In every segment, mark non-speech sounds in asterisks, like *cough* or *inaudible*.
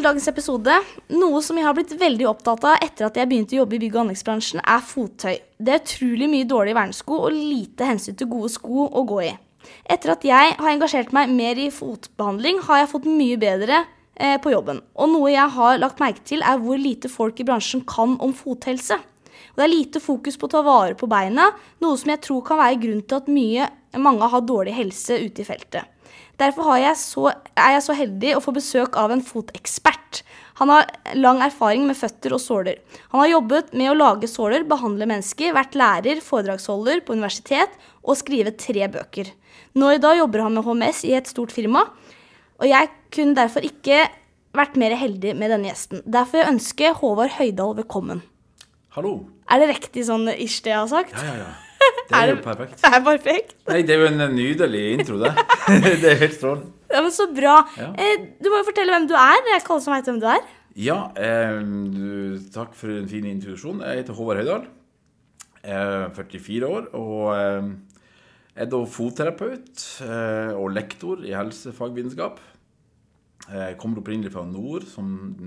Til dagens episode. Noe som jeg har blitt veldig opptatt av etter at jeg begynte å jobbe i bygg- og anleggsbransjen, er fottøy. Det er utrolig mye dårlige vernesko og lite hensyn til gode sko å gå i. Etter at jeg har engasjert meg mer i fotbehandling, har jeg fått mye bedre eh, på jobben. Og noe jeg har lagt merke til, er hvor lite folk i bransjen kan om fothelse. Og det er lite fokus på å ta vare på beina, noe som jeg tror kan være grunn til at mye, mange har dårlig helse ute i feltet. Derfor jeg så, er jeg så heldig å få besøk av en fotekspert. Han har lang erfaring med føtter og såler. Han har jobbet med å lage såler, behandle mennesker, vært lærer, foredragsholder på universitet og skrive tre bøker. Nå i dag jobber han med HMS i et stort firma, og jeg kunne derfor ikke vært mer heldig med denne gjesten. Derfor jeg ønsker Håvard Høydal velkommen. Hallo. Er det riktig sånn ish det jeg har sagt? Ja, ja, ja. Det er, jo perfekt. Det er perfekt. Nei, det er jo en nydelig intro, det. *laughs* det er helt strålende. Ja, men Så bra. Ja. Eh, du må jo fortelle hvem du er. Det er ikke alle som veit hvem du er. Ja, eh, takk for en fin introduksjon. Jeg heter Håvard Høydahl. Jeg er 44 år og eh, er da fotterapeut eh, og lektor i helsefagvitenskap. Jeg kommer opprinnelig fra nord, som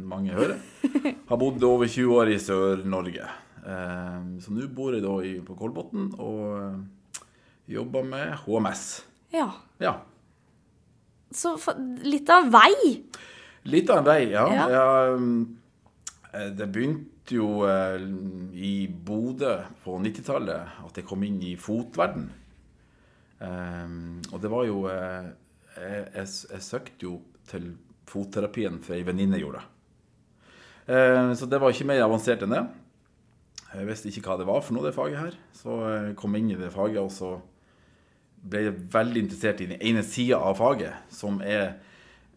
mange hører. *laughs* Har bodd over 20 år i Sør-Norge. Eh, så nå bor jeg da på Kolbotn og eh, jobber med HMS. Ja. Ja. Så litt av en vei. Litt av en vei, ja. Ja. um, eh, det begynte jo eh, i Bodø på 90-tallet at jeg kom inn i fotverden. Um, og det var jo jeg, jeg, jeg søkte jo til fotterapien for ei venninne gjorde det. Så det var ikke mer avansert enn det. Jeg visste ikke hva det var for noe, det faget her. Så jeg kom inn i det faget, og så ble jeg veldig interessert i den ene sida av faget, som er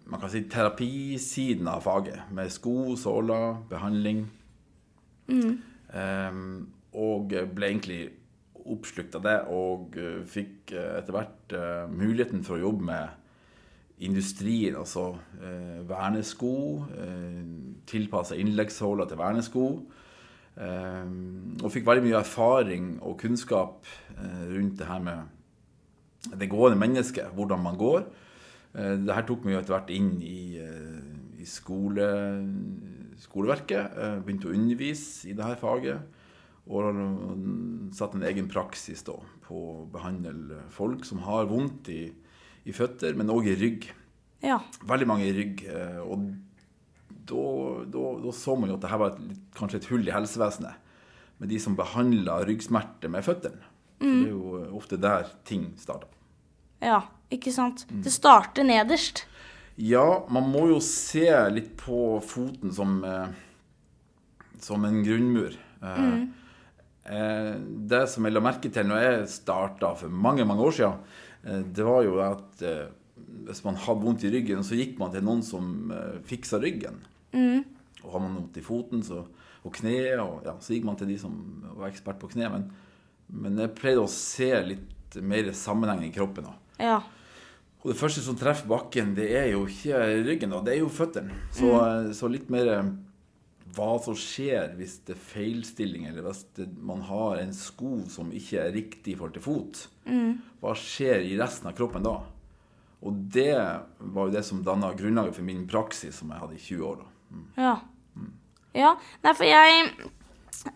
man kan si terapisiden av faget, med sko, såler, behandling. Ehm, og ble egentlig oppslukt av det, og eh, fikk eh, etter hvert uh, muligheten for å jobbe med industrien, altså uh, vernesko, uh, tilpassa innleggssåler til vernesko. Ehm, og fikk veldig mye erfaring og kunnskap eh, rundt det her med det gående mennesket, hvordan man går. Eh, Det her tok meg jo etter hvert inn i, eh, i skole, skoleverket. Begynte å undervise i det her faget. Og satt en egen praksis da, på å behandle folk som har vondt i, i føtter, men òg i rygg. Ja. Veldig mange i rygg. Og da, så man jo at det her var et, kanskje et hull i helsevesenet. Med de som behandla ryggsmerter med føttene. For det er jo ofte der ting starter. ja. Ikke sant. Mm. Det starter nederst. Ja, man må jo se litt på foten som, eh, som en grunnmur. Eh, eh, det som jeg la merke til når jeg starta for mange mange år siden, eh, det var jo at eh, hvis man hadde vondt i ryggen, så gikk man til noen som eh, fiksa ryggen. Og har man vondt i foten så, og kne, ja, så gikk man til de som var ekspert på kne. Men, men jeg pleide å se litt mer sammenheng i kroppen. Ja. Og det første som treffer bakken, det er jo ikke ryggen, da, det er jo føttene. Så, så litt mer eh, hva som skjer hvis det er feilstilling, eller hvis det, man har en sko som ikke er riktig i forhold til fot. Hva skjer i resten av kroppen da? Og det var jo det som danna grunnlaget for min praksis som jeg hadde i 20 år. da. Ja. ja. Nei, for jeg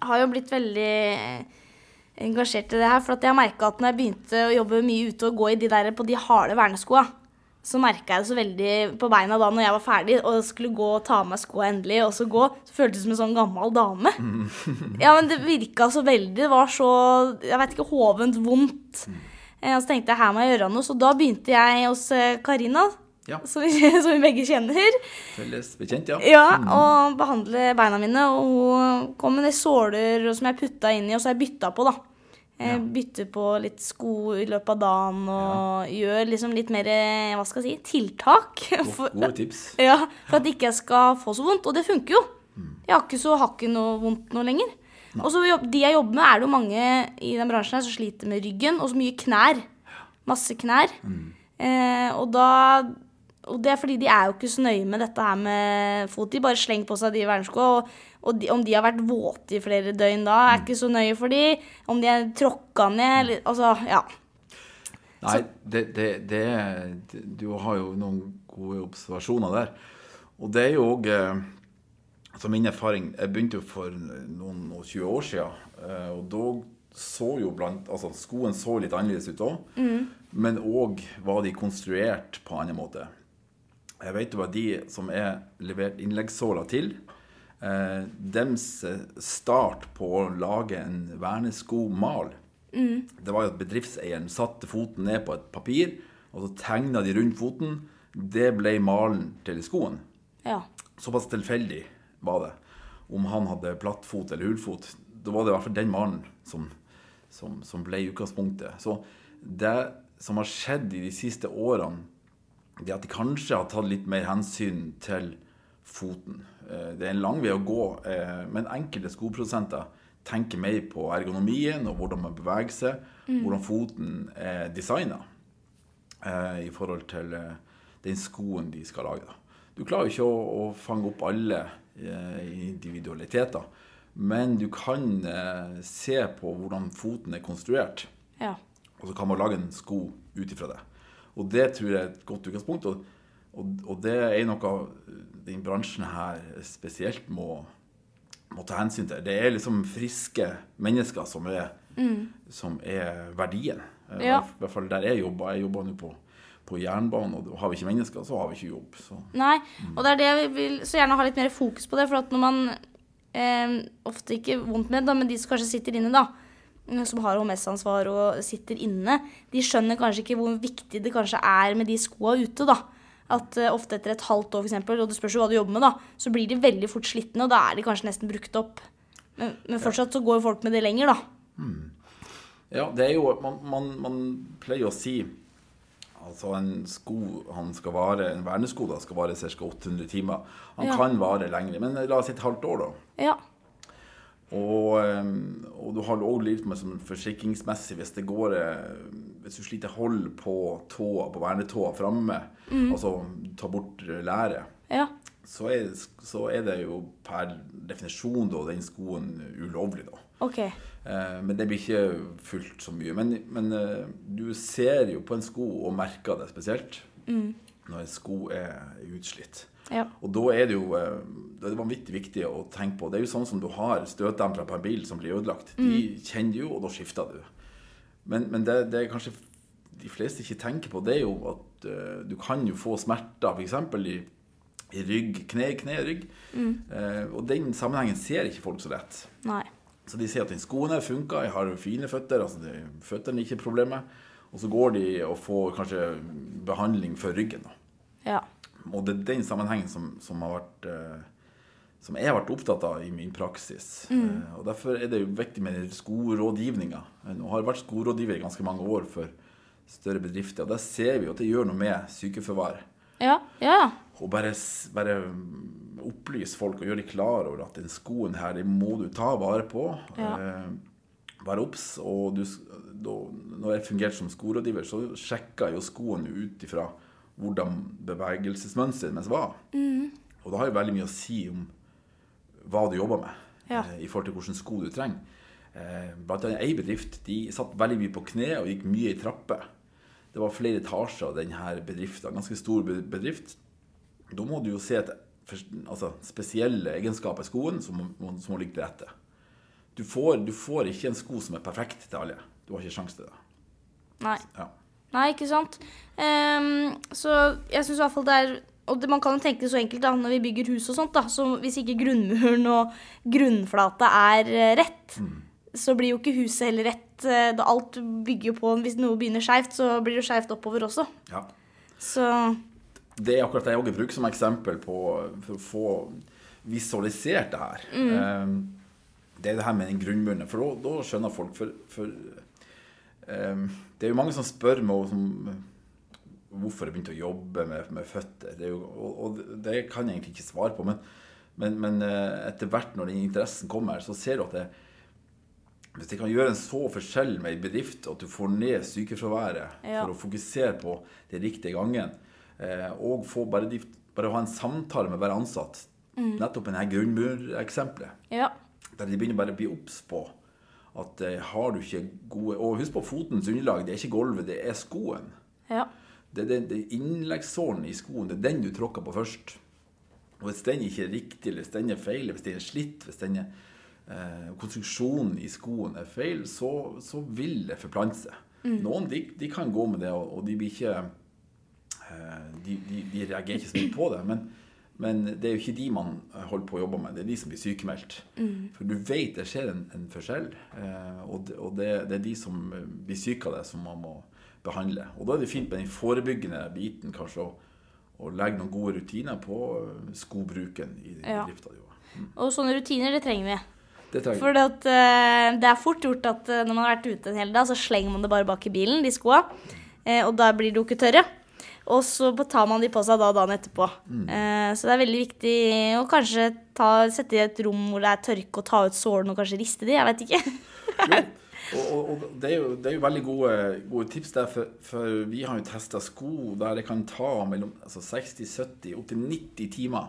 har jo blitt veldig engasjert i det her. For at jeg merka at når jeg begynte å jobbe mye ute og gå i de der på de harde verneskoa, så merka jeg det så veldig på beina da når jeg var ferdig og skulle gå og ta av meg skoa endelig, og så gå, så føltes det som en sånn gammel dame. Ja, men det virka så veldig. Det var så Jeg vet ikke, hovent vondt. Eh, Og så tenkte jeg her må jeg gjøre noe, så da begynte jeg hos eh, Karina, Ja, som vi, *laughs* som vi begge kjenner. felles bekjent, ja. Ja, og behandle beina mine. Og hun kom med såler som jeg putta inn i, og så har jeg bytta på, da. Ja. bytter på litt sko i løpet av dagen og gjør liksom litt mer hva skal jeg si, tiltak. *laughs* For, Gode, tips. *laughs* ja, for at ikke jeg skal få så vondt. Og det funker jo. Jeg har ikke så har ikke noe vondt nå lenger. Og så De jeg jobber med, er det jo mange i den bransjen her som sliter med ryggen, og så mye knær. Masse knær. Eh, og da og det er fordi de er jo ikke så nøye med dette her med fot. De bare slenger på seg de verneskoa. Og, og de, om de har vært våte i flere døgn da, er ikke så nøye for de. Om de er tråkka ned eller Altså, ja. Nei, det, det, det, Du har jo noen gode observasjoner der. Og det er jo òg altså min erfaring Jeg begynte jo for noen og 20 år siden. eh, Og da så jo blant Altså skoen så litt annerledes ut òg. Men òg var de konstruert på en annen måte. Jeg vet jo at de som er levert innleggssåler til, eh, dems start på å lage en verneskomal, det var jo at bedriftseieren satte foten ned på et papir, og så tegna de rundt foten. Det ble malen til skoen. Ja. Såpass tilfeldig var det. Om han hadde plattfot eller hulfot. Da var det i hvert fall den malen som, som, som ble utgangspunktet. Så det som har skjedd i de siste årene, det at de kanskje har tatt litt mer hensyn til foten. Eh, Det er en lang vei å gå, eh, men enkelte skoprodusenter tenker mer på ergonomien og hvordan man beveger seg, hvordan foten er designa eh, i forhold til den skoen de skal lage. Du klarer ikke å, fange opp alle individualiteter, men du kan se på hvordan foten er konstruert, Ja. og så kan man lage en sko ut ifra det. Og det tror jeg er et godt utgangspunkt, og, og, og det er noe den bransjen her spesielt må, må ta hensyn til. Det er liksom friske mennesker som er, som er verdien. Eh, Ja. I hvert fall der jeg jobber. Jeg jobber nå på, på jernbanen, og har vi ikke mennesker, så har vi ikke jobb. Så. Nei, og det er det jeg vil så gjerne ha litt mer fokus på det. For at når man eh, Ofte ikke vondt med det, men de som kanskje sitter inne, da. Som har HMS-ansvar og sitter inne, de skjønner kanskje ikke hvor viktig det kanskje er med de skoa ute, da. At uh, ofte etter et halvt år, for eksempel, og det spørs jo hva du jobber med, da, så blir de veldig fort slitne, og da er de kanskje nesten brukt opp. Men, men fortsatt så går jo folk med det lenger, da. Ja, det er jo Man, man, man pleier å si Altså en sko han skal vare, en vernesko da, skal vare ca. 800 timer. Han Ja. kan vare lenger, men la oss si et halvt år, da. Ja. Og, ehm, og du har òg litt med som forsikringsmessig hvis det går eh, Hvis du sliter hold på tåa, på vernetåa framme, altså ta bort læret, Ja. så er, så er det jo per definisjon da den skoen ulovlig, da. OK. Eh, Men det blir ikke fullt så mye. Men, men eh, du ser jo på en sko og merker det spesielt når en sko er utslitt. Ja. Og da er det jo det da er det vanvittig viktig å tenke på. Det er jo sånn som du har støtdempere på en bil som blir ødelagt. De kjenner du jo, og da skifter du. Men, men det, det er kanskje de fleste ikke tenker på, det er jo at uh, du kan jo få smerter f.eks. i i rygg, kne, kne, rygg. Eh, og den sammenhengen ser ikke folk så lett. Nei. Så de sier at den skoen her funka, jeg har fine føtter, altså føttene er ikke problemet. Og så går de og får kanskje behandling for ryggen. da. Og det er den sammenhengen som, som har vært eh, som jeg har vært opptatt av i min praksis. Eh, og Derfor er det jo viktig med skorådgivninga. Nå har jeg vært skorådgiver i ganske mange år for større bedrifter. og Der ser vi at det gjør noe med sykefravær. Ja. Ja. Og bare, bare mm, opplyse folk og gjøre de klar over at den skoen her, den må du ta vare på. Ja. Eh, være obs. Og du, da når jeg fungerte som skorådgiver, så sjekka jeg jo skoen ut ifra hvordan bevegelsesmønsteret deres var. Og det har jo veldig mye å si om hva du jobber med, Ja. eh, i forhold til hvilken sko du trenger. Eh, blant annet ei bedrift de satt veldig mye på kne og gikk mye i trapper. Det var flere etasjer av denne bedriften. Ganske stor bedrift. Da må du jo se etter altså, spesielle egenskaper i skoen som må, som må ligge til rette. Du får, du får ikke en sko som er perfekt til alle. Du har ikke sjanse til det. Nei. Ja. Nei, ikke sant. Um, så jeg syns i hvert fall det er Og det, man kan jo tenke det så enkelt da, når vi bygger hus og sånt, da. Så hvis ikke grunnmuren og grunnflata er eh, rett, så blir jo ikke huset heller rett. Eh, Da alt bygger jo på Hvis noe begynner skeivt, så blir det skeivt oppover også. ja. Så Det er akkurat det jeg også bruker som eksempel på for å få visualisert det her. Eh, Det er det her med den grunnmuren. For da, skjønner folk. For, for det er jo mange som spør meg som, hvorfor jeg begynte å jobbe med, med føtter. Det jo, og, og det kan jeg egentlig ikke svare på. Men, men, men eh, etter hvert når den interessen kommer, så ser du at det, hvis det kan gjøre en så forskjell med ei bedrift, at du får ned sykefraværet Ja. for å fokusere på det riktige gangen, eh, og få bare, de, bare ha en samtale med hver ansatt, nettopp dette grunnmureksempelet, ja. der de begynner bare å bli obs på at eh, har du ikke gode Og husk på fotens underlag, det er ikke gulvet, det er skoen. Ja. Det er den, innleggssålen i skoen, det er den du tråkker på først. Og hvis den ikke er riktig, eller hvis den er feil, hvis den er slitt, hvis den er, eh, konstruksjonen i skoen er feil, så, så vil det forplante seg. Noen de, de kan gå med det, og de blir ikke eh, de, de, de reagerer ikke så mye på det. Men, men det er jo ikke de man holder på å jobbe med, det er de som blir sykemeldt. For du vet det skjer en, en forskjell, eh, og, det, og det, det er de som blir syke av det, som man må behandle. Og da er det fint med den forebyggende biten, kanskje, å, å legge noen gode rutiner på skobruken i Ja. drifta di. Og sånne rutiner, det trenger vi. Det For at, eh, det er fort gjort at uh, når man har vært ute en hel dag, så slenger man det bare bak i bilen, de skoa. Uh, og da blir de jo ikke tørre. Og så tar man de på seg da dagen etterpå. Eh, så det er veldig viktig å kanskje ta, sette i et rom hvor det er tørke, og ta ut sårene og kanskje riste de. Jeg vet ikke. *laughs* Jo, og, og, det, er jo, det er jo veldig gode, gode tips der, for, for vi har jo testa sko der det kan ta mellom altså 60-70 opp til 90 timer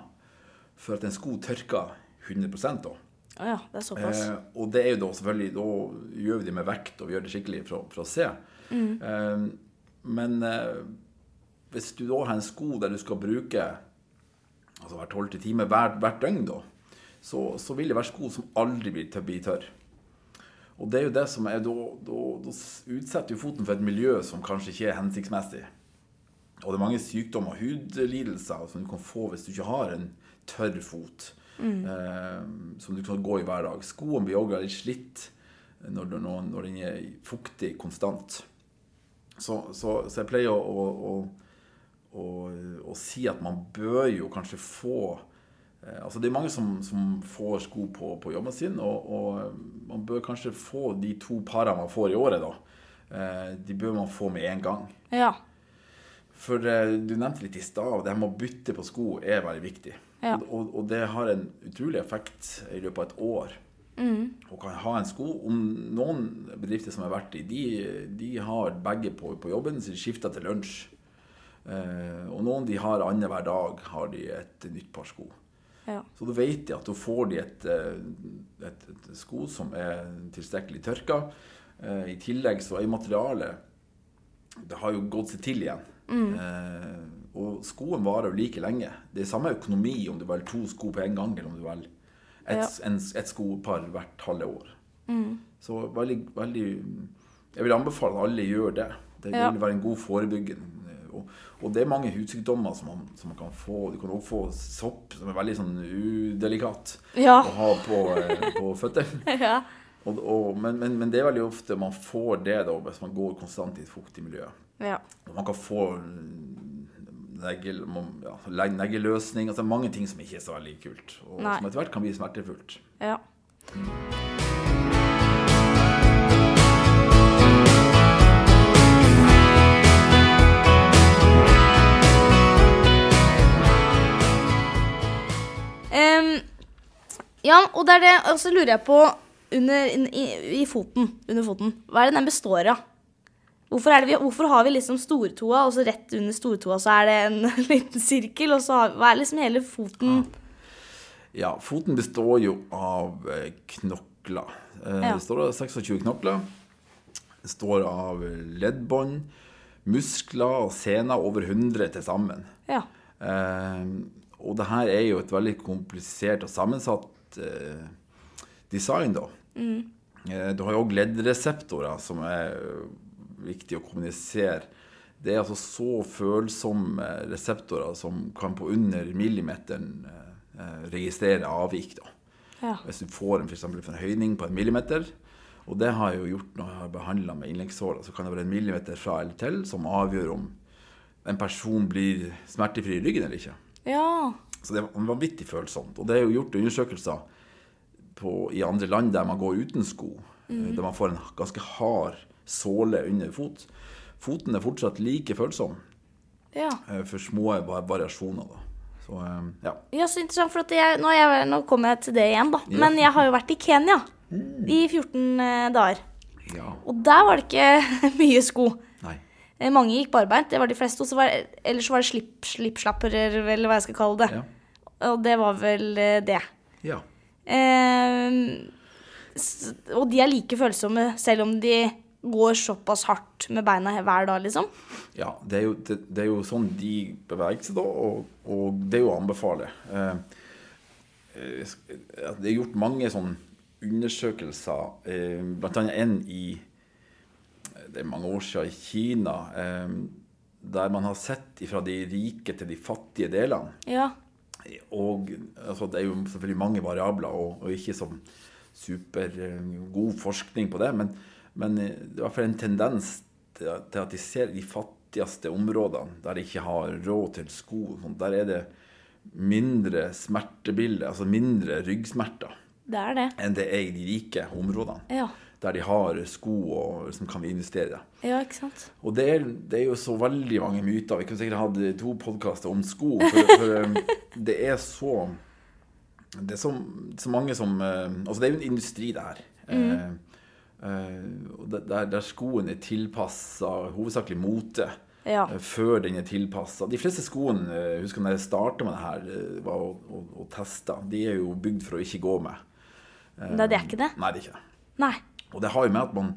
for at en sko tørker 100 da. Å ja, det er såpass. Eh, og det er jo da selvfølgelig Da gjør vi det med vekt, og vi gjør det skikkelig for, for å se. Eh, men eh, hvis du da har en sko der du skal bruke altså hver tolvte time hvert, hvert døgn, da, så, så vil det være sko som aldri blir, blir tørr. Og det er jo det som er Da, da, da utsetter jo foten for et miljø som kanskje ikke er hensiktsmessig. Og det er mange sykdommer og hudlidelser som du kan få hvis du ikke har en tørr fot. Eh, som du kan gå i hver dag. Skoen blir også litt slitt når, når, når den er fuktig konstant. Så, så, så jeg pleier å, å, å, å, å si at man bør jo kanskje få eh, Altså Det er mange som, som får sko på, på jobben sin, og, og man bør kanskje få de to parene man får i året, da. Eh, de bør man få med en gang. Ja. For eh, du nevnte litt i stad, det her med å bytte på sko er veldig viktig. Ja. Og, og, det har en utrolig effekt i løpet av et år. Og kan ha en sko. Om noen bedrifter som jeg har vært i, de, de har begge på, på jobben, så de skifter til lunsj. Eh, og noen de har annenhver dag har de et nytt par sko. ja. Så da vet de at da får de et, eh, et, et sko som er tilstrekkelig tørka. Eh, I tillegg så er materialet Det har jo gått seg til igjen. Eh, og skoen varer jo like lenge. Det er samme økonomi om du velger to sko på en gang, eller om du velger et, Ja. en, et skopar hvert halve år. Så veldig, veldig Jeg vil anbefale at alle gjør det. Det Ja. vil være en god forebygging. Og, og det er mange hudsykdommer som man, som man kan få. Du kan også få sopp, som er veldig sånn udelikat Ja. å ha på, eh, på føtter. *laughs* ja. Og, og, men, men, men det er veldig ofte man får det da, hvis man går konstant i et fuktig miljø. ja. Man kan få negl, man- ja, negleløsning altså Mange ting som ikke er så veldig kult. Og Nei. som etter hvert kan bli smertefullt. ja. Ja, og det er det Og så lurer jeg på under, i, i foten, under foten. Hva er det den består av? Hvorfor, det vi, hvorfor har vi liksom stortåa, og så rett under stortåa så er det en *laughs* liten sirkel? Og så har, hva er liksom hele foten Ja, foten består jo av eh, knokler. Eh. Det står av 26 knokler. Det står av leddbånd, muskler og sener over 100 til sammen. Ja. Eh, og det her er jo et veldig komplisert og sammensatt design, da. Eh, du har jo òg leddreseptorer, som er eh, viktig å kommunisere. Det er altså så følsomme reseptorer som kan på under millimeteren eh, eh, registrere avvik. da. Ja. Hvis du får en, for eksempel, en høyning på en millimeter, og det har jeg jo gjort når jeg har behandla med innleggssår, så kan det være en millimeter fra eller til som avgjør om en person blir smertefri i ryggen eller ikke. ja. Så det er vanvittig følsomt. Og det er jo gjort undersøkelser på, i andre land der man går uten sko, mm. der man får en ganske hard såle under fot. Foten er fortsatt like følsom ja. eh, for små variasjoner. Da. Så eh, ja. Ja, så interessant, for jeg, nå, jeg, nå kommer jeg til det igjen, da. Mm. Men jeg har jo vært i Kenya i 14 eh, dager. ja. Og der var det ikke *laughs* mye sko. Eh, Mange gikk barbeint, det var de fleste. Og var, ellers var det slipp, slippslapper, eller hva jeg skal kalle det. Ja. Og det var vel eh, det. ja. Eh, og de er like følsomme selv om de går såpass hardt med beina hver dag, liksom? Ja, det er jo, det, det er jo sånn de beveger seg da, og, og det er jo å anbefale. Eh, eh, det er gjort mange sånne undersøkelser, eh, annet en i det er mange år siden i Kina, eh, der man har sett fra de rike til de fattige delene. Ja. Og altså, det er jo selvfølgelig mange variabler, og, og ikke sånn supergod forskning på det, men, men eh, det er i hvert fall en tendens til, til at de ser de fattigste områdene, der de ikke har råd til sko, sånt, der er det mindre smertebilde, altså mindre ryggsmerter, Det er det. enn det er i de rike områdene. Ja. Der de har sko og, som kan vi investere i. Ja, ikke sant? Og det er, det er jo så veldig mange myter. Vi kunne sikkert hatt to podkaster om sko. For, for um, *laughs* det er så Det er så, så mange som eh, Altså, det er jo en industri, det her. Mm. eh, og der, der skoen er tilpassa hovedsakelig mote. Ja. eh, Før den er tilpassa. De fleste skoene eh, husker når jeg starta med det her, eh, var å, å, å teste. De er jo bygd for å ikke gå med. Nei, det er ikke det. Nei, det er ikke det. Nei. Og det har jo med at man,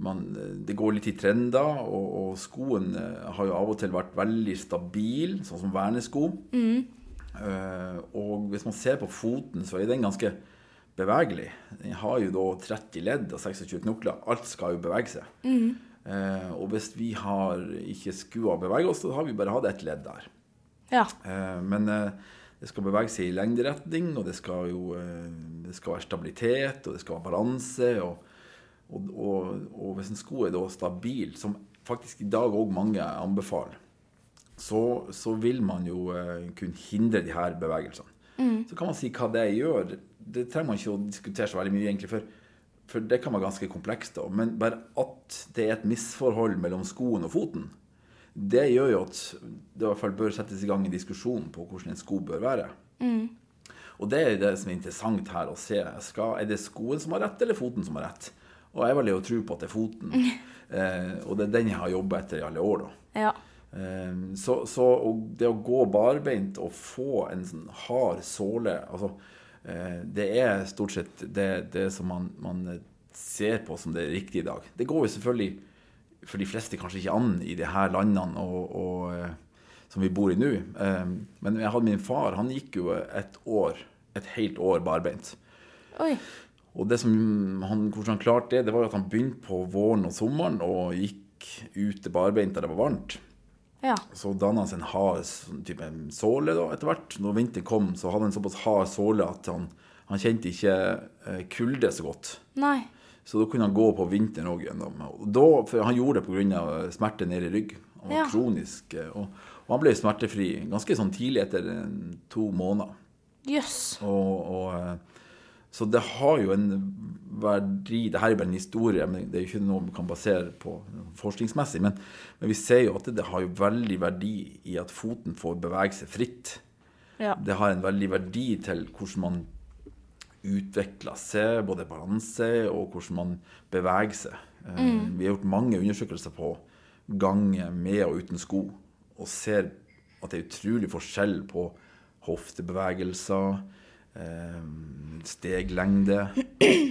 man Det går litt i trender, og, og skoen eh, har jo av og til vært veldig stabil, sånn som vernesko. Eh, og hvis man ser på foten, så er den ganske bevegelig. Den har jo da 30 ledd og 26 knokler. Alt skal jo bevege seg. Eh, og hvis vi har ikke skua bevege oss, så har vi bare hatt ett ledd der. Ja. Uh, men det skal bevege seg i lengderetning, og det skal jo det skal være stabilitet, og det skal være balanse. Og, og, og, og hvis en sko er da stabil, som faktisk i dag òg mange anbefaler, så, så vil man jo eh, kunne hindre de her bevegelsene. Så kan man si hva det gjør. Det trenger man ikke å diskutere så veldig mye, egentlig, for, for det kan være ganske komplekst. da. Men bare at det er et misforhold mellom skoen og foten, det gjør jo at det i hvert fall bør settes i gang en diskusjon på hvordan en sko bør være. Og det er det som er interessant her å se. Skal, er det skoen som har rett, eller foten som har rett? Og jeg velger å tro på at det er foten. *laughs* Eh, og det er den jeg har jobba etter i alle år. da. Ja. Eh, Så, så og det å gå barbeint og få en sånn hard såle altså, eh, Det er stort sett det, det som man, man ser på som det riktige i dag. Det går jo selvfølgelig for de fleste kanskje ikke an i de her landene og, og, eh, som vi bor i nå. Eh, Men jeg hadde min far, han gikk jo et år, et helt år barbeint. Oi. Og det som han, hvordan han klarte det, det var at han begynte på våren og sommeren og gikk ute barbeint der det var varmt. Ja. Så danna han seg en hard sånn type såle da, etter hvert. Når vinteren kom, så hadde han en såpass hard såle at han, han kjente ikke eh, kulde så godt. Nei. Så da kunne han gå på vinteren òg gjennom. Da, for han gjorde det pga. smerte nede i rygg. Han var Ja. kronisk. eh, Og, og han ble smertefri ganske sånn tidlig etter to måneder. Jøss. Og, og, eh, så det har jo en verdi Det her er bare en historie, men det er jo ikke noe vi kan basere på forskningsmessig. Men, men vi ser jo at det, det har jo veldig verdi i at foten får bevege seg fritt. Ja. Det har en veldig verdi til hvordan man utvikler seg, både balanse og hvordan man beveger seg. Mm. Vi har gjort mange undersøkelser på gange med og uten sko, og ser at det er utrolig forskjell på hoftebevegelser, eh, steglengde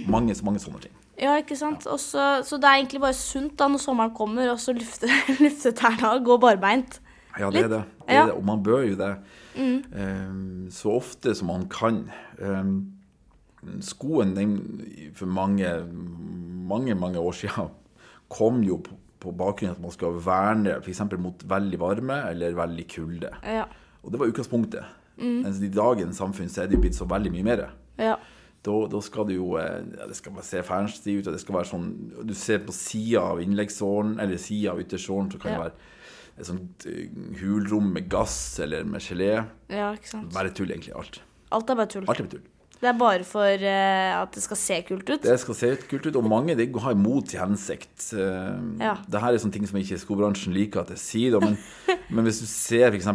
Mange, mange sånne ting. Ja, ikke sant. Ja. så så det er egentlig bare sunt da når sommeren kommer, og så lufte, *laughs* lufte tærne og gå barbeint. Ja, det er det. det, er det. Og man bør jo det eh, så ofte som man kan. Um, skoen den, for mange, mange, mange år siden kom jo på, på bakgrunn av at man skal verne f.eks. mot veldig varme eller veldig kulde. Ja. Og det var utgangspunktet. Mens i dagens samfunn så er det jo blitt så veldig mye mer. Ja. Da, da skal det jo eh, ja, det skal bare se fancy ut, og det skal være sånn Du ser på sida av innleggsåren, eller sida av yttersåren, så kan det være et sånt eh, hulrom med gass eller med gelé. ja, ikke sant. Bare tull, egentlig. Alt. Alt er bare tull. Alt er bare tull. Det er bare for uh, at det skal se kult ut. Det skal se kult ut, og mange det har imot til hensikt. Uh, Ja. Det her er sånne ting som ikke skobransjen liker at jeg sier, da, men, *laughs* men hvis du ser f.eks.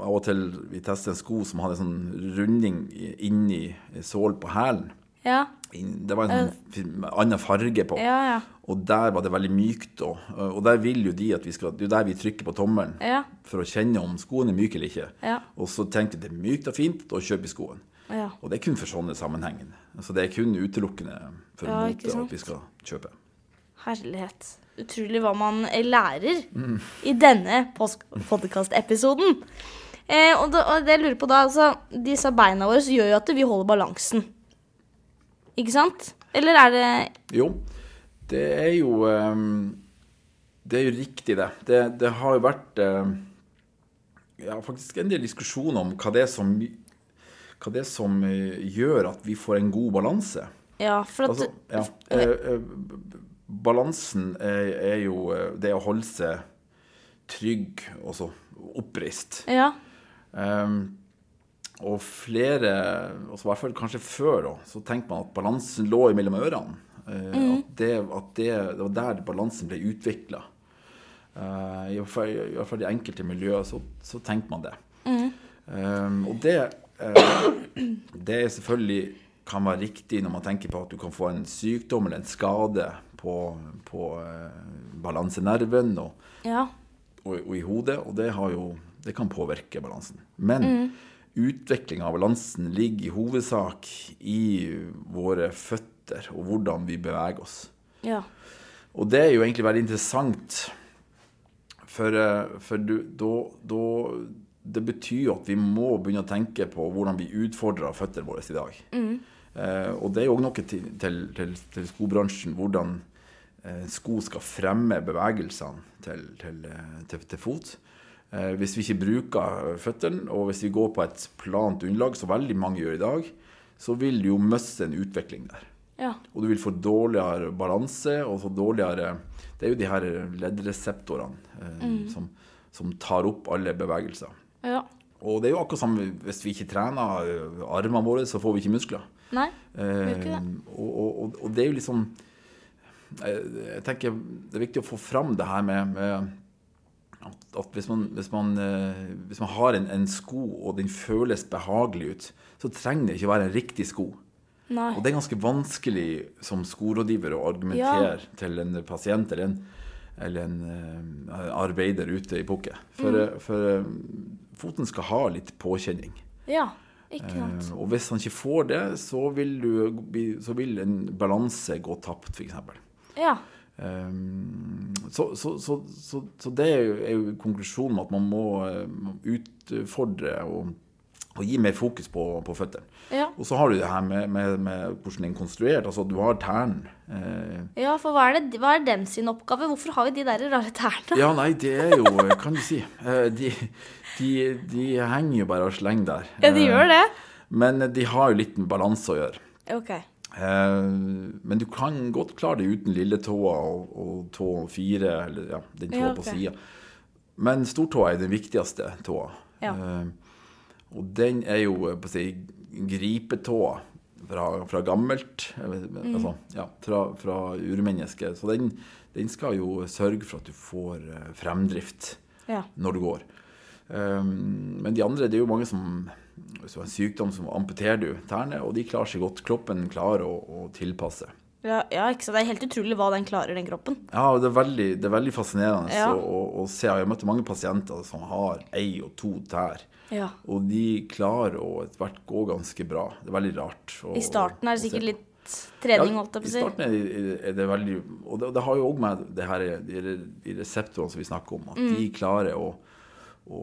av og til vi testet en sko som hadde sånn runding inni sålen på hælen. Ja. Det var en sånn annen farge på. Ja, ja. Og der var det veldig mykt. Og, Og der vil jo de at vi skal, Det er der vi trykker på tommelen for å kjenne om skoen er myk eller ikke. Ja. Og så tenkte at det er mykt og fint, da kjøper skoen. Ja. Og det er kun for sånne sammenhenger. Så det er kun utelukkende for Ja, mote at vi skal kjøpe. Herlighet. Utrolig hva man lærer i denne podkast-episoden. Eh, og, det, og det jeg lurer på da, altså, Disse beina våre gjør jo at vi holder balansen. Ikke sant? Eller er det Jo, det er jo um, Det er jo riktig, det. Det, det har jo vært ehm, ja, faktisk en del diskusjon om hva det er som, hva det er som eh, gjør at vi får en god balanse. Ja, for at Altså, ja, eh, balansen er, er jo det å holde seg trygg og så oppreist. Ja. Ehm, og flere, altså i hvert fall kanskje før, da, så tenkte man at balansen lå mellom ørene. Mm. At, det, at det, det var der balansen ble utvikla. Hvert fall- I hvert fall i enkelte miljøer så, så tenkte man det. Ehm, og det, uh, det er selvfølgelig kan være riktig når man tenker på at du kan få en sykdom eller en skade på, på uh, balansenerven og, ja. og, og i hodet, og det, har jo, det kan påvirke balansen. Men utvikling av balansen ligger i hovedsak i våre føtter og hvordan vi beveger oss. Ja. Og det er jo egentlig veldig interessant, for, eh, for du, da, da Det betyr at vi må begynne å tenke på hvordan vi utfordrer føttene våre i dag. Eh, og det er jo også noe til, til, til, til skobransjen, hvordan eh, sko skal fremme bevegelsene til, til, eh, til, til fot. Eh, hvis vi ikke bruker føttene, og hvis vi går på et plant underlag, som veldig mange gjør i dag, så vil du jo miste en utvikling der. Ja. Og du vil få dårligere balanse og få dårligere Det er jo de her leddreseptorene eh, som, som tar opp alle bevegelser. ja. Og det er jo akkurat som hvis vi ikke trener eh, armene våre, så får vi ikke muskler. Nei. Eh, ikke det. og, og, og det er jo liksom jeg, Jeg tenker det er viktig å få fram det her med, med at, hvis man, hvis man, eh, hvis man har en, en sko, og den føles behagelig ut, så trenger det ikke være en riktig sko. Nei. Og det er ganske vanskelig som skorådgiver å argumentere til en pasient eller en, eller en eh, arbeider ute i pukket. For, Mm. eh, for foten skal ha litt påkjenning. Ja. Ikke sant. Og hvis han ikke får det, så vil, du, så vil en balanse gå tapt, f.eks. Ja. Um, så, så, så, så, så det er jo, er jo konklusjonen med at man må eh, utfordre og, og gi mer fokus på, på føttene. Ja. Og så har du det her med, med, med hvordan den er konstruert. Altså du har tærne. Eh, ja, for hva er, det, hva er dem sin oppgave? Hvorfor har vi de der rare tærne? ja, nei, det er jo Kan du si. Eh, de, de, de henger jo bare og slenger der. Ja, de gjør det. Eh, men de har jo litt med balanse å gjøre. Ok. Eh, men du kan godt klare det uten lilletåa og, og tå fire, eller ja, den tåa Ja, på ok. sida. Men stortåa er den viktigste tåa. Ja. Eh, og den er jo eh, på å si, gripetåa fra, fra gammelt. Mm. Altså, ja, fra, fra urmennesket. Så den, den skal jo sørge for at du får fremdrift når du går. Men de andre, det er jo mange som Hvis du har en sykdom, så amputerer du tærne, og de klarer seg godt. Kroppen klarer å, å tilpasse. Ja, ja, ikke sant. Det er helt utrolig hva den klarer, den kroppen. Ja, det er veldig, det er veldig fascinerende Ja. å, å, å se. Jeg har møtt mange pasienter som har ei og to tær. Ja. Og de klarer å etter hvert gå ganske bra. Det er veldig rart. å- I starten er det sikkert litt trening, holdt jeg på I å si. starten er det, det veldig Og det, det har jo òg med det her, de, reseptorene som vi snakker om, at Mm. de klarer å, å,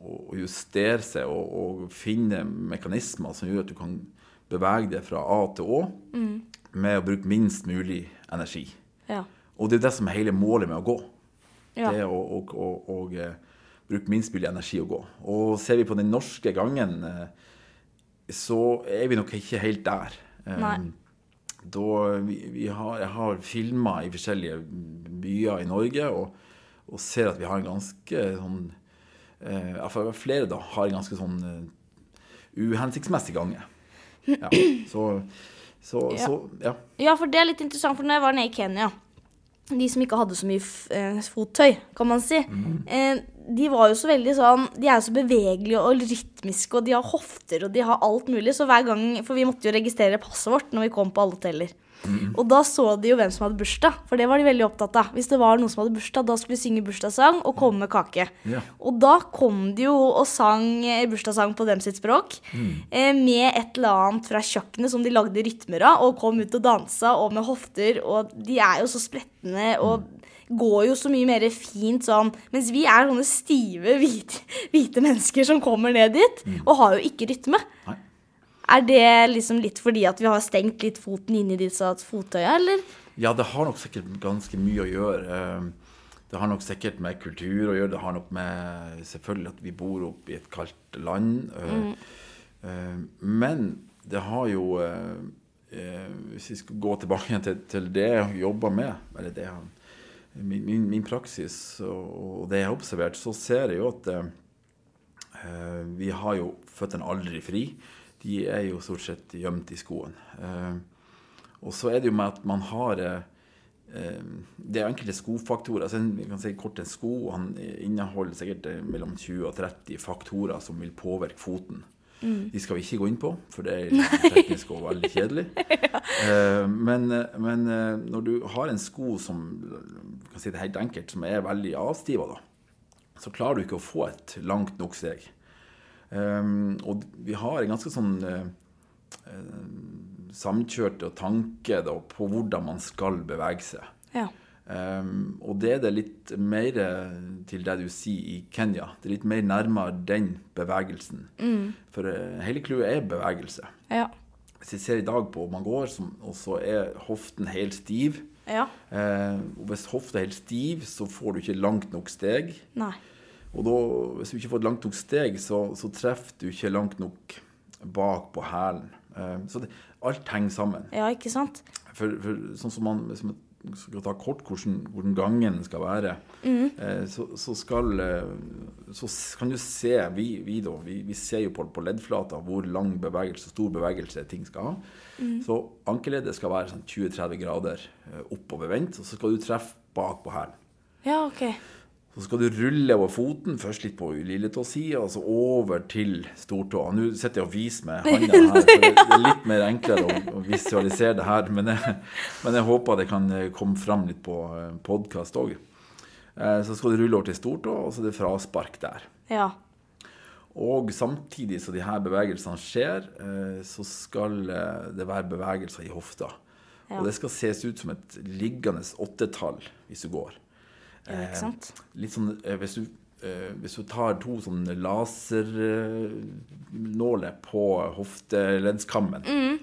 å justere seg og, og finne mekanismer som gjør at du kan bevege deg fra A til Å Mm. med å bruke minst mulig energi. Ja. Og det er det som er hele målet med å gå. Ja. Det å, å, å, å eh, bruke minst mulig energi å gå. Og ser vi på den norske gangen, eh, så er vi nok ikke helt der. Eh, Nei. Da vi, vi har, jeg har filma i forskjellige byer i Norge og, og ser at vi har en ganske sånn eh, Flere da har en ganske sånn eh, uhensiktsmessig gange. Ja, så, så, Ja. så ja. ja, for det er litt interessant, for når jeg var nede i Kenya De som ikke hadde så mye eh, fottøy, kan man si, eh, de var jo så veldig sånn De er så bevegelige og rytmiske, og de har hofter og de har alt mulig. Så hver gang For vi måtte jo registrere passet vårt når vi kom på alle hoteller. Og da så de jo hvem som hadde bursdag, for det var de veldig opptatt av. Hvis det var noen som hadde bursdag, da skulle de synge bursdagssang og komme med kake. Ja. Og da kom de jo og sang eh, bursdagssang på dem sitt språk, eh, med et eller annet fra kjøkkenet som de lagde rytmer av, og kom ut og dansa, og med hofter, og de er jo så spretne og går jo så mye mer fint sånn, mens vi er sånne stive, hvite, *laughs* hvite mennesker som kommer ned dit, og har jo ikke rytme. Nei. Er det liksom litt fordi at vi har stengt litt foten inn i disse fottøya, eller? Ja, det har nok sikkert ganske mye å gjøre. Eh, Det har nok sikkert med kultur å gjøre. Det har nok med selvfølgelig at vi bor oppe i et kaldt land. eh, eh, Men det har jo eh, Hvis vi skal gå tilbake til, til det jeg jobber med, eller det min, min, min praksis og, det jeg har observert, så ser jeg jo at vi har jo føttene aldri fri. De er jo stort sett gjemt i skoen. Eh, og så er det jo med at man har eh, Det er enkelte skofaktorer. Altså, vi kan si kort En sko han inneholder sikkert eh, mellom 20 og 30 faktorer som vil påvirke foten. De skal vi ikke gå inn på, for det er *laughs* litt teknisk og veldig kjedelig. ja. men, men når du har en sko som kan si det helt enkelt, som er veldig avstiva, så klarer du ikke å få et langt nok steg. Um, og vi har en ganske sånn samkjørte tanke da, på hvordan man skal bevege seg. Ja. Um, og det er det litt mer til det du sier i Kenya. Det er litt mer nærmere den bevegelsen. For uh, hele clouet er bevegelse. Ja. Hvis jeg ser i dag på om man går, som, og så er hoften helt stiv Ja. uh, og Hvis hofta er helt stiv, så får du ikke langt nok steg. Nei. Og da, hvis du ikke får et langt nok steg, så, så treffer du ikke langt nok bak på hælen. Eh, så det, alt henger sammen. Ja, ikke sant? For, for sånn som man, hvis man skal ta kort hvordan, hvordan gangen skal være, eh, så, så skal eh, Så kan du se Vi, vi, da, vi, vi ser jo på, på leddflata hvor lang bevegelse, stor bevegelse ting skal ha. Så ankeleddet skal være sånn 20-30 grader oppovervendt, og så skal du treffe bak på hælen. Ja, ok. Så skal du rulle over foten, først litt på lilletåsida, og så over til stortåa. Nå sitter jeg og viser med handa her, så det er litt mer enklere å, visualisere det her. Men jeg, men jeg håper det kan eh, komme fram litt på podkast òg. Så skal du rulle over til stortåa, og så er det fraspark der. Ja. Og samtidig som de her bevegelsene skjer, eh, så skal eh, det være bevegelser i hofta. Ja. Og det skal ses ut som et liggende åttetall hvis du går. Ja, ikke sant? Litt sånn, eh, hvis, du, eh, hvis du tar to sånne lasernåler på hofteleddskammen, Mm.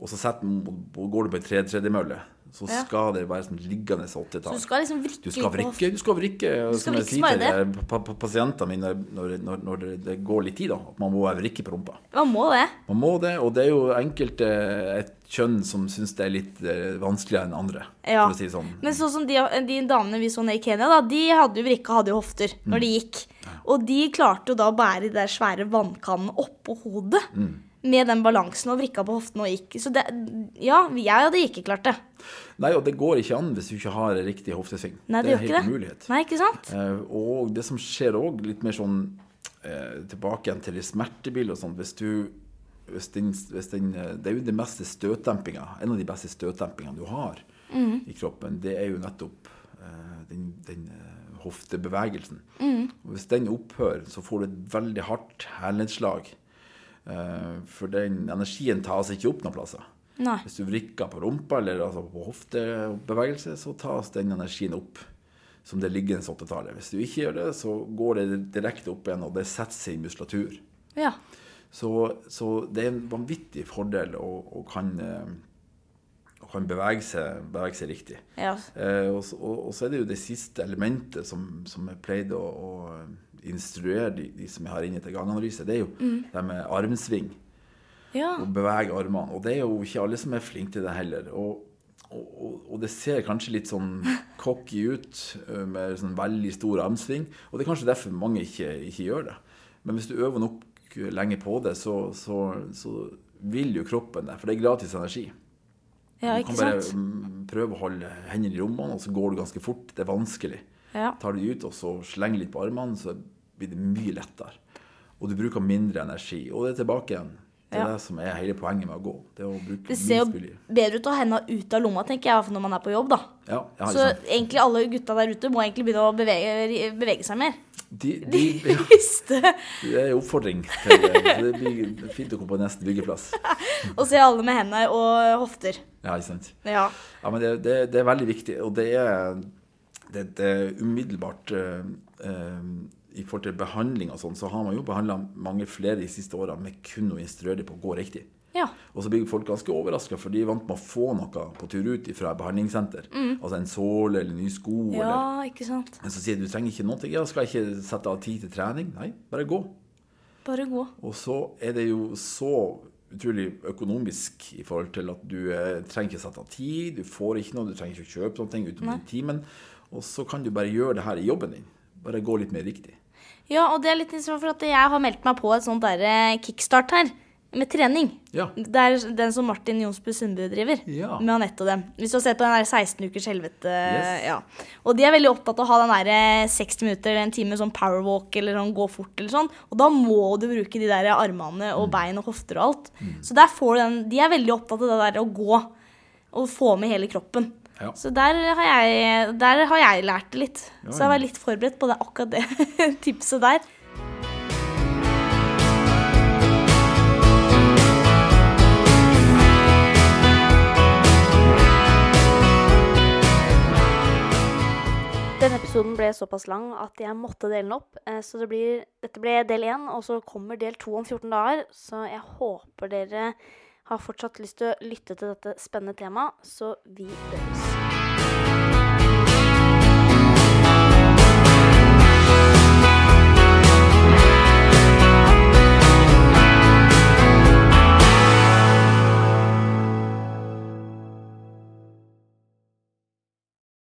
og så setter, går du på ei tredemølle, så skal det være sånn liggende Så åttetall. du skal liksom vrikke Du skal vrikke, du skal vrikke Du som skal jeg vrikke sier til pa- pa- pasientene mine når, når, når det- går litt tid, da, at man må vrikke på rumpa. Man må det. Man må det, og det er jo enkelte et kjønn som syns det er litt eh, vanskeligere enn andre. Ja. For å si det sånn. Men sånn som de, de damene vi så nede i Kenya, da, de hadde jo vrikka hadde jo hofter Mm. når de gikk. Og de klarte jo da å bære de der svære vannkannen oppå hodet. Mm. Med den balansen og vrikka på hoften og gikk. Så det, ja, jeg hadde ikke klart det. Nei, og det går ikke an hvis du ikke har riktig hoftesving. Nei, det, er gjør ikke helt det. umulighet. Nei, ikke sant? Eh, og det som skjer òg, litt mer sånn eh, tilbake igjen til smertebil og sånn hvis du hvis den, hvis den, eh, Det er jo det meste støtdempinga, en av de beste støtdempingene du har Mm. i kroppen, det er jo nettopp den, den hoftebevegelsen. Mm. Og hvis den opphører, så får du et veldig hardt hælnedslag. Eh, for den energien tas ikke opp noen plasser. Nei. Hvis du vrikker på rumpa eller altså på hoftebevegelse, så tas den energien opp som det liggende åttetallet. Hvis du ikke gjør det, så går det direkte opp igjen, og det setter seg i muskulatur. Ja. Så, så det er en vanvittig fordel å, å kan, eh, kan bevege, seg, bevege seg riktig. ja. Eh, og, og, og så er det jo det siste elementet som, som jeg pleide å, å instruere de, de som jeg har inne til ganganalyse, det er jo det med armsving Ja. og bevege armene. Og det er jo ikke alle som er flinke til det heller. Og, og, og, og det ser kanskje litt sånn *laughs* cocky ut med sånn veldig stor armsving. Og det er kanskje derfor mange ikke, ikke gjør det. Men hvis du øver nok lenge på det, så, så, så vil jo kroppen det. For det er gratis energi. Ja, du kan bare sant? mm, prøve å holde hendene i rommene, og så går du ganske fort. Det er vanskelig. Ja. Tar du ut og så slenger litt på armene, så blir det mye lettere. Og du bruker mindre energi. Og det er tilbake igjen Det er Ja. det som er hele poenget med å gå. Det å Det ser jo bedre ut å ha hendene ut av lomma, tenker jeg, når man er på jobb, da. Ja, Så egentlig alle gutta der ute må egentlig begynne å bevege, bevege seg mer. De, de, de *laughs* Visste. det er en oppfordring. Til, det. det blir fint å komme på neste byggeplass. *laughs* Og se alle med hender og hofter. Ja, ikke sant? Ja. Ja, men det, det, det er veldig viktig, og det er, det, er umiddelbart uh, uh, I forhold til behandling og sånn, så har man jo behandla mange flere de siste årene med kun å instruere dem på å gå riktig. Ja. Og så blir folk ganske overraska, for de er vant med å få noe på tur ut fra et behandlingssenter. Altså en såle eller en ny Ja, Eller. Mm. Ja, ikke sant. Men så sier de du trenger ikke noe. Ja, skal jeg ikke sette av tid til trening? Nei, bare gå. Bare gå. Og så er det jo så utrolig økonomisk i forhold til at du eh, trenger ikke sette av tid, du får ikke noe, du trenger ikke kjøpe noe utenom timen. Og så kan du bare gjøre det her i jobben din. Bare gå litt mer riktig. Ja, og det er litt for at jeg har meldt meg på et sånt der eh, kickstart her. Med trening. Ja. Det er den som Martin Jonsbu Sundby driver. Ja. Med Anette og dem. Hvis du har sett på den der 16 ukers helvete. Yes. Ja. Og de er veldig opptatt av å ha den der eh, 60 minutter, eller en time sånn powerwalk eller sånn gå fort eller sånn. Og da må du bruke de der armene og bein og hofter og alt. Så der får du den De er veldig opptatt av det der å gå og få med hele kroppen. Ja. Så der har, jeg, der har jeg lært det litt. Så jeg var litt forberedt på det, akkurat det *laughs* tipset der. Denne episoden ble såpass lang at jeg måtte dele den opp. eh, Så det blir, dette ble del én, og så kommer del to om 14 dager. Så jeg håper dere har fortsatt lyst til å lytte til dette spennende temaet. Så vi høres.